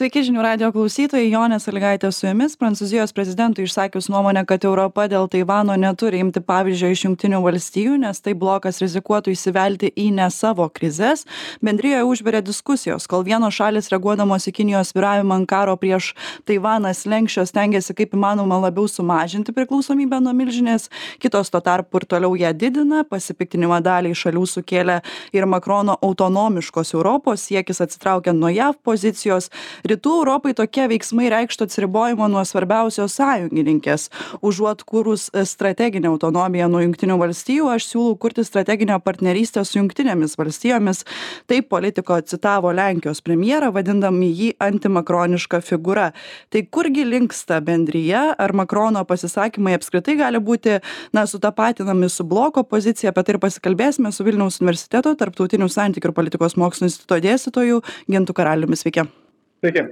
Sveiki žinių radio klausytojai, Jonė Saligaitė su jumis. Prancūzijos prezidentui išsakius nuomonę, kad Europa dėl Taivano neturi imti pavyzdžio iš Junktinių valstijų, nes tai blokas rizikuotų įsivelti į ne savo krizės. Bendrijoje užvirė diskusijos, kol vienos šalis reaguodamos į Kinijos viravimą ant karo prieš Taivaną slenkščios tengiasi kaip įmanoma labiau sumažinti priklausomybę nuo milžinės, kitos tuo tarpu ir toliau ją didina, pasipiktinimą daliai šalių sukėlė ir Makrono autonomiškos Europos siekis atsitraukiant nuo JAV pozicijos rytų europai tokie veiksmai reikštų atsiribojimą nuo svarbiausios sąjungininkės. Užuot kūrus strateginę autonomiją nuo jungtinių valstijų aš siūlau kurti strateginę partnerystę su jungtinėmis valstijomis. Taip politiko citavo lenkijos premjerą vadindami jį antimakroniška figūra. Tai kurgi linksta bendrija ar makrono pasisakymai apskritai gali būti na sutapatinami su bloko pozicija? Apie tai ir pasikalbėsime su vilniaus universiteto tarptautinių santykių ir politikos mokslų instituto dėstytoju gintu karaliumi. Sveiki Sveiki.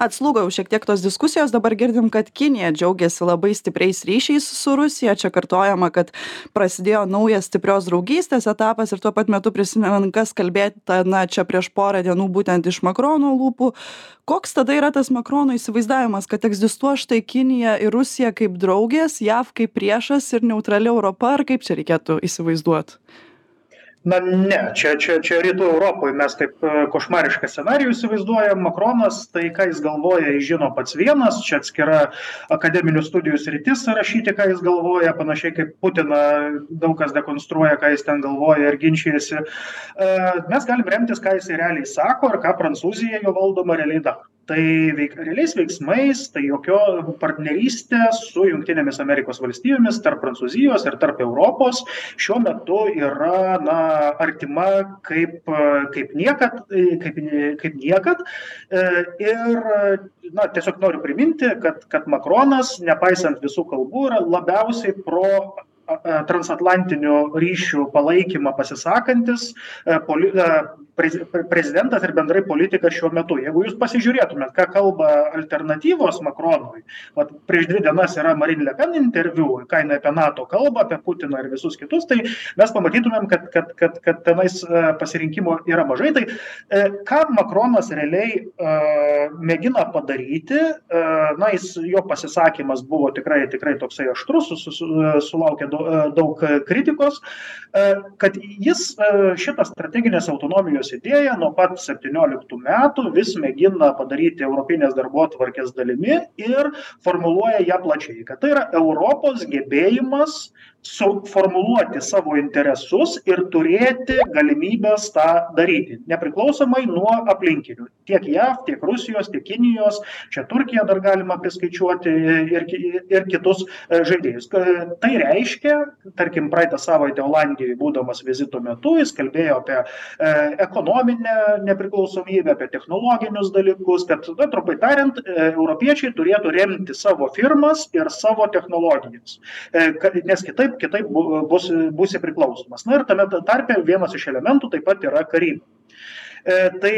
Atslūgo jau šiek tiek tos diskusijos, dabar girdim, kad Kinija džiaugiasi labai stipriais ryšiais su Rusija, čia kartojama, kad prasidėjo naujas stiprios draugystės etapas ir tuo pat metu prisimenant, kas kalbėta, na, čia prieš porą dienų būtent iš Makrono lūpų. Koks tada yra tas Makrono įsivaizdavimas, kad egzistuoja štai Kinija ir Rusija kaip draugės, JAV kaip priešas ir neutrali Europa, ar kaip čia reikėtų įsivaizduoti? Na ne čia čia čia rytų europoj mes taip košmarišką scenarijų įsivaizduojam. Makronas tai ką jis galvoja jis žino pats vienas. Čia atskira akademinių studijų sritis rašyti ką jis galvoja. Panašiai kaip putiną daug kas dekonstruoja ką jis ten galvoja ir ginčijasi. Mes galim remtis ką jisai realiai sako ir ką prancūzija jo valdoma realiai daro tai veik realiais veiksmais tai jokio partnerystė su jungtinėmis amerikos valstijomis tarp prancūzijos ir tarp europos šiuo metu yra na artima kaip kaip niekad kaip kaip niekad. Ir na tiesiog noriu priminti kad kad makronas nepaisant visų kalbų yra labiausiai pro transatlantinių ryšių palaikymą pasisakantis poli prezidentas ir bendrai politikas šiuo metu. Jeigu jūs pasižiūrėtumėt ką kalba alternatyvos makronui vat prieš dvi dienas yra marin le pen interviu ką jinai apie nato kalba apie putiną ir visus kitus tai mes pamatytumėm kad kad kad kad tenais pasirinkimo yra mažai. Tai ką makronas realiai mėgina padaryti na jis jo pasisakymas buvo tikrai tikrai toksai aštrus su su sulaukė daug kritikos kad jis šitą strateginės autonomijos idėją nuo pat septynioliktų metų vis mėgina padaryti europinės darbotvarkės dalimi ir formuluoja ją plačiai kad tai yra europos gebėjimas suformuluoti savo interesus ir turėti galimybes tą daryti nepriklausomai nuo aplinkinių. Tiek jav tiek rusijos tiek kinijos. Čia turkiją dar galima priskaičiuoti ir ir kitus žaidėjus. Tai reiškia tarkim praeitą savaitę olandijoj būdamas vizito metu jis kalbėjo apie ekonominę nepriklausomybę apie technologinius dalykus kad na trumpai tariant europiečiai turėtų remti savo firmas ir savo technologijas. Kad nes kitaip kitaip bus būsi priklausomas. Na ir tame tarpe vienas iš elementų taip pat yra karyba tai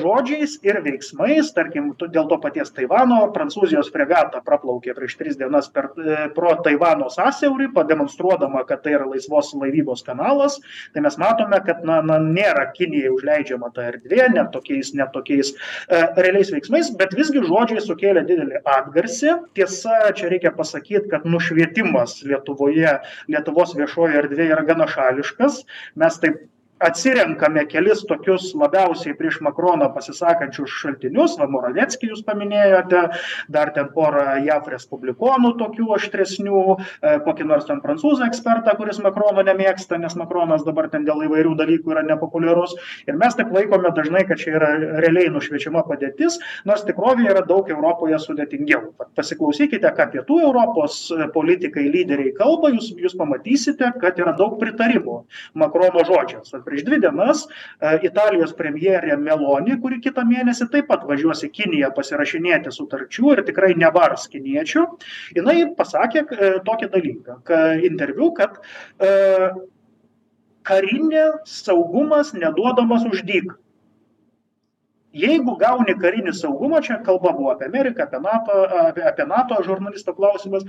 žodžiais ir veiksmais tarkim dėl to paties taivano prancūzijos fregata praplaukė prieš tris dienas per pro taivano sąsiaurį pademonstruodama kad tai yra laisvos laivybos kanalas. Tai mes matome kad na na nėra kinijai užleidžiama ta erdvė ne tokiais ne tokiais realiais veiksmais bet visgi žodžiai sukėlė didelį atgarsį. Tiesa čia reikia pasakyt kad nušvietimas lietuvoje lietuvos viešojoj erdvėj yra gana šališkas. Mes taip atsirenkame kelis tokius labiausiai prieš makroną pasisakančius šaltinius. Va moraveckį jūs paminėjote dar ten porą jav respublikonų tokių aštresnių kokį nors ten prancūzų ekspertą kuris makrono nemėgsta nes makronas dabar ten dėl įvairių dalykų yra nepopuliarus. Ir mes taip laikome dažnai kad čia yra realiai nušviečiama padėtis nors tikrovėje yra daug europoje sudėtingiau. Pasiklausykite ką pietų europos politikai lyderiai kalba. Jūs jūs pamatysite kad yra daug pritarimo makrono žodžiams prieš dvi dienas italijos premjerė meloni kuri kitą mėnesį taip pat važiuos į kiniją pasirašinėti sutarčių ir tikrai nebars kiniečių jinai pasakė tokį dalyką ka interviu kad karinė saugumas neduodamas už dyką jeigu gauni karinį saugumą čia kalba buvo apie ameriką apie nato apie apie nato žurnalisto klausimas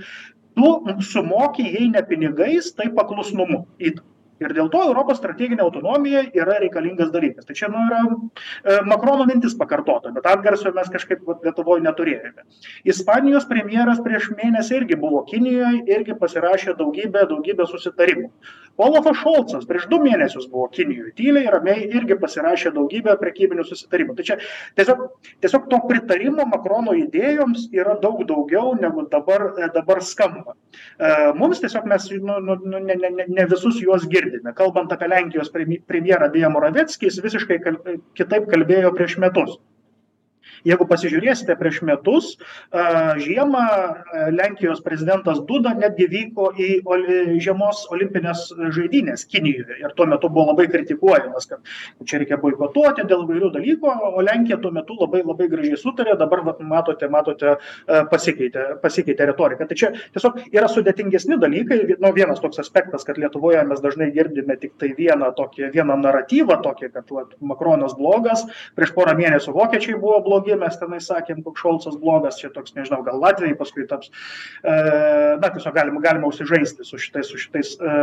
tu sumoki jei ne pinigais tai paklusnumu. Įtaką ir dėl to europos strateginė autonomija yra reikalingas dalykas. Tai čia nu yra e, makrono mintis pakartota bet atgarsio mes kažkaip vat lietuvoj neturėjome. Ispanijos premjeras prieš mėnesį irgi buvo kinijoj irgi pasirašė daugybę daugybę susitarimų olafas šolcas prieš du mėnesius buvo kinijoj tyliai ramiai irgi pasirašė daugybę prekybinių susitarimų. Tai čia tiesiog tiesiog to pritarimo makrono idėjoms yra daug daugiau negu dabar e, dabar skamba. E, mums tiesiog mes nu nu nu ne ne ne visus juos girdim girdime. Kalbant apie lenkijos premjerą beje moraveckį jis visiškai kal kitaip kalbėjo prieš metus jeigu pasižiūrėsite prieš metus žiemą lenkijos prezidentas duda netgi vyko į žiemos olimpines žaidynes kinijoje. Ir tuo metu buvo labai kritikuojamas kad čia reikia boikotuoti dėl įvairių dalykų o lenkija tuo metu labai labai gražiai sutarė dabar vat matote matote pasikeitė pasikeitė retorika. Tai čia tiesiog yra sudėtingesni dalykai. Nu vienas toks aspektas kad lietuvoje mes dažnai girdime tiktai vieną tokį vieną naratyvą tokį kad vat makronas blogas. Prieš porą mėnesių vokiečiai buvo blogi irgi mes tenai sakėm koks šolcas blogas čia toks nežinau gal latviai paskui taps. E, na tiesiog galima galima užsižaisti su šitais su šitais e,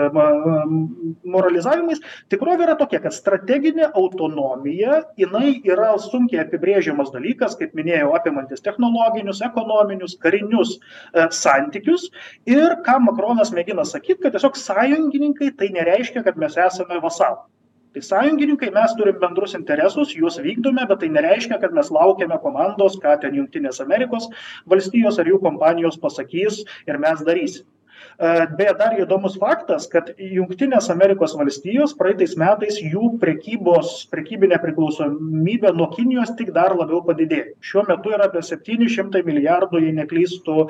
moralizavimais. Tikrovė yra tokia kad strateginė autonomija jinai yra sunkiai apibrėžiamas dalykas kaip minėjau apimantis technologinius ekonominius karinius e, santykius. Ir ką makronas mėgina sakyt kad tiesiog sąjungininkai tai nereiškia kad mes esame vasalai tai sąjungininkai mes turim bendrus interesus juos vykdome bet tai nereiškia kad mes laukiame komandos ką ten jungtinės amerikos valstijos ar jų kompanijos pasakys ir mes darysim. E, beje dar įdomus faktas kad jungtinės amerikos valstijos praeitais metais jų prekybos prekybinė priklausomybė nuo kinijos tik dar labiau padidėjo. Šiuo metu yra apie septyni šimtai milijardų jei neklystu e,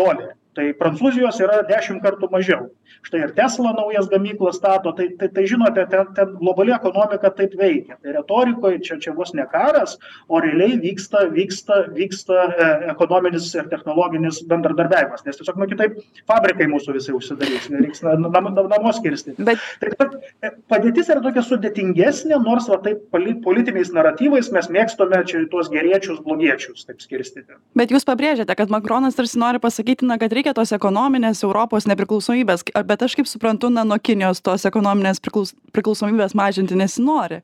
dolerių tai prancūzijos yra dešim kartų mažiau. Štai ir tesla naujas gamyklas stato tai tai tai žinote ten ten globali ekonomika taip veikia. Tai retorikoj čia čia vos ne karas o realiai vyksta vyksta vyksta e ekonominis ir technologinis bendradarbiavimas. Nes tiesiog nu kitaip fabrikai mūsų visi užsidarys nereiks na nam namus kirsti bet tai kad e, padėtis yra tokia sudėtingesnė nors va taip pali politiniais naratyvais mes mėgstame čia tuos geriečius blogiečius taip skirstyti. Bet jūs pabrėžiate kad makronas tarsi nori pasakyti na kad reikia tos ekonominės europos nepriklausomybės bet aš kaip suprantu na nuo kinijos tos ekonominės priklaus priklausomybės mažinti nesinori.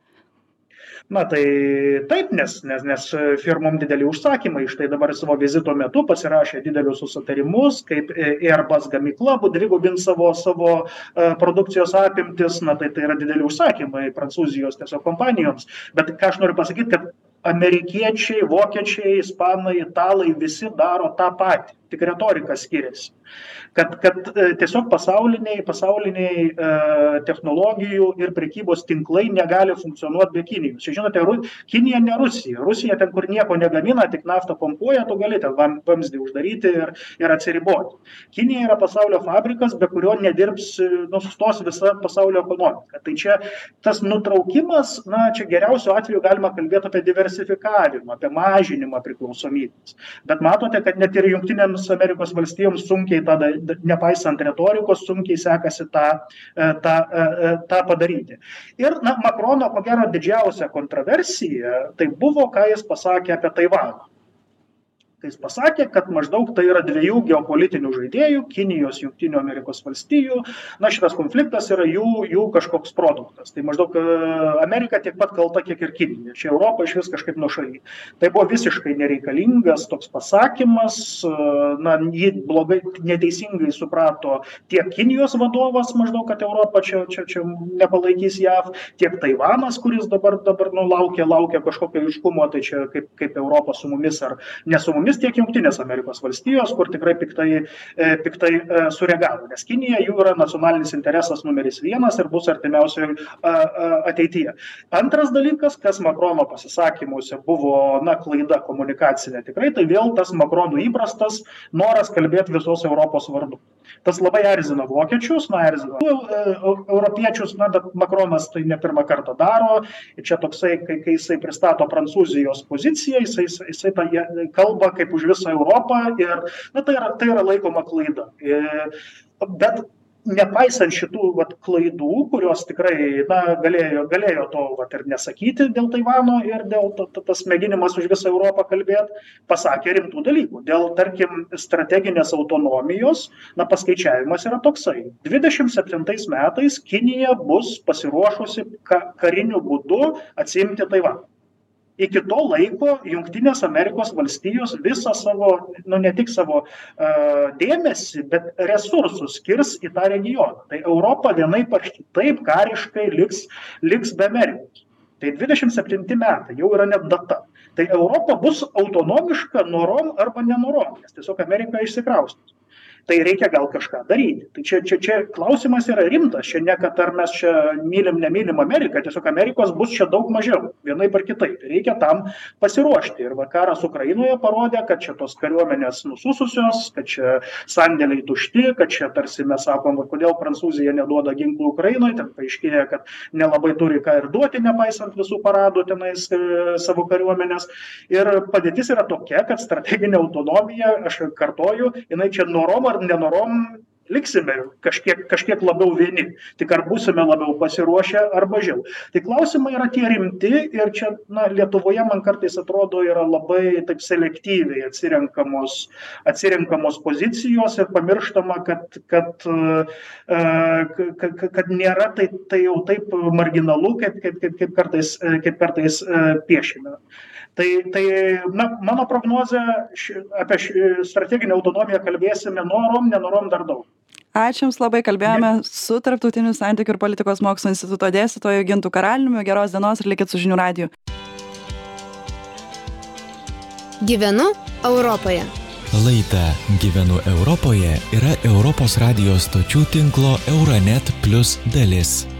Na tai taip nes nes nes firmom dideli užsakymai. Štai dabar savo vizito metu pasirašė didelius susitarimus kaip airbus gamykla dvigubins savo savo produkcijos apimtis. Na tai tai yra dideli užsakymai prancūzijos tiesiog kompanijoms. Bet ką aš noriu pasakyt kad amerikiečiai vokiečiai ispanai italai visi daro tą patį tik retorika skiriasi. Kad kad tiesiog pasauliniai pasauliniai e technologijų ir prekybos tinklai negali funkcionuot be kinijos. Čia žinote ru kinija ne rusija. Rusija ten kur nieko negamina tik naftą pumpuoja tu gali ten vam vamzdį uždaryti ir ir atsiriboti. Kinija yra pasaulio fabrikas be kurio nedirbs nu sustos visa pasaulio ekonomika. Tai čia tas nutraukimas na čia geriausiu atveju galima kalbėt apie diversifikavimą apie mažinimą priklausomybės. Bet matote kad net ir jungtinėms amerikos valstijoms sunkiai tą nepaisant retorikos sunkiai sekasi tą e tą e e tą padaryti. Ir na makrono ko gero didžiausia kontroversija tai buvo ką jis pasakė apie taivaną kai jis pasakė kad maždaug tai yra dviejų geopolitinių žaidėjų kinijos jungtinių amerikos valstijų. Na šitas konfliktas yra jų jų kažkoks produktas. Tai maždaug amerika tiek pat kalta kiek ir kinija. Čia europa išvis kažkaip nuošaly. Tai buvo visiškai nereikalingas toks pasakymas. Na jį blogai neteisingai suprato tiek kinijos vadovas maždaug kad europa čia čia čia nepalaikys jav tiek taivanas kuris dabar dabar nu laukia laukia kažkokio aiškumo tai čia kaip kaip europa su mumis ar ne su mumis tiek jungtinės amerikos valstijos kur tikrai piktai e piktai e sureagavo nes kinija jų yra nacionalinis interesas numeris vienas ir bus artimiausioj ateityje. Antras dalykas kas makrono pasisakymuose buvo na klaida komunikacinė tikrai tai vėl tas makronui įprastas noras kalbėt visos europos vardu. Tas labai erzina vokiečius na erzina e europiečius na bet makronas tai ne pirmą kartą daro. Ir čia toksai kai kai jisai pristato prancūzijos poziciją jisai jisai tą jie kalba kaip už visą europą ir na tai yra tai yra laikoma klaida. I bet nepaisant šitų vat klaidų kurios tikrai na galėjo galėjo to vat ir nesakyti dėl taivano ir dėl to tas mėginimas už visą europą kalbėt pasakė rimtų dalykų. Dėl tarkim strateginės autonomijos na paskaičiavimas yra toksai. Dvidešim septintais metais kinija bus pasiruošusi ka kariniu būdu atsiimti taivaną iki to laiko jungtinės amerikos valstijos visą savo nu ne tik savo a dėmesį bet resursus skirs į tą regioną. Tai europa vienaip ar kitaip kariškai liks liks be amerikos. Tai dvidešim septinti metai jau yra net data. Tai europa bus autonomiška norom arba nenorom nes tiesiog amerika išsikraustys tai reikia gal kažką daryti. Tai čia čia čia klausimas yra rimtas čia ne kad ar mes čia mylim nemylim ameriką tiesiog amerikos bus čia daug mažiau vienaip ar kitaip. Reikia tam pasiruošti. Ir va karas ukrainoje parodė kad čia tos kariuomenės nusususios kad čia sandėliai tušti kad čia tarsi mes sakom va kodėl prancūzija neduoda ginklų ukrainai ten paaiškėja kad nelabai turi ką ir duoti nepaisant visų paradų tenais e, savo kariuomenės. Ir padėtis yra tokia kad strateginė autonomija aš kartoju jinai čia norom ar nenorom liksime kažkiek kažkiek labiau vieni. Tik ar būsime labiau pasiruošę ar mažiau. Tai klausimai yra tie rimti ir čia na lietuvoje man kartais atrodo yra labai taip selektyviai atsirenkamos atsirenkamos pozicijos ir pamirštama kad kad a ka ka kad nėra tai tai jau taip marginalu kaip kaip kaip kaip kartais kaip kartais piešiame tai tai na mano prognozė ši apie ši strateginę autonomiją kalbėsime norom nenorom dar daug ačiū jums labai kalbėjome su tarptautinių santykių ir politikos mokslų instituto dėstytoju gintu karaliumi geros dienos ir likit su žinių radiju Gyvenu Europoje. Laida Gyvenu Europoje yra Europos radijos stočių tinklo Euronet Plus dalis.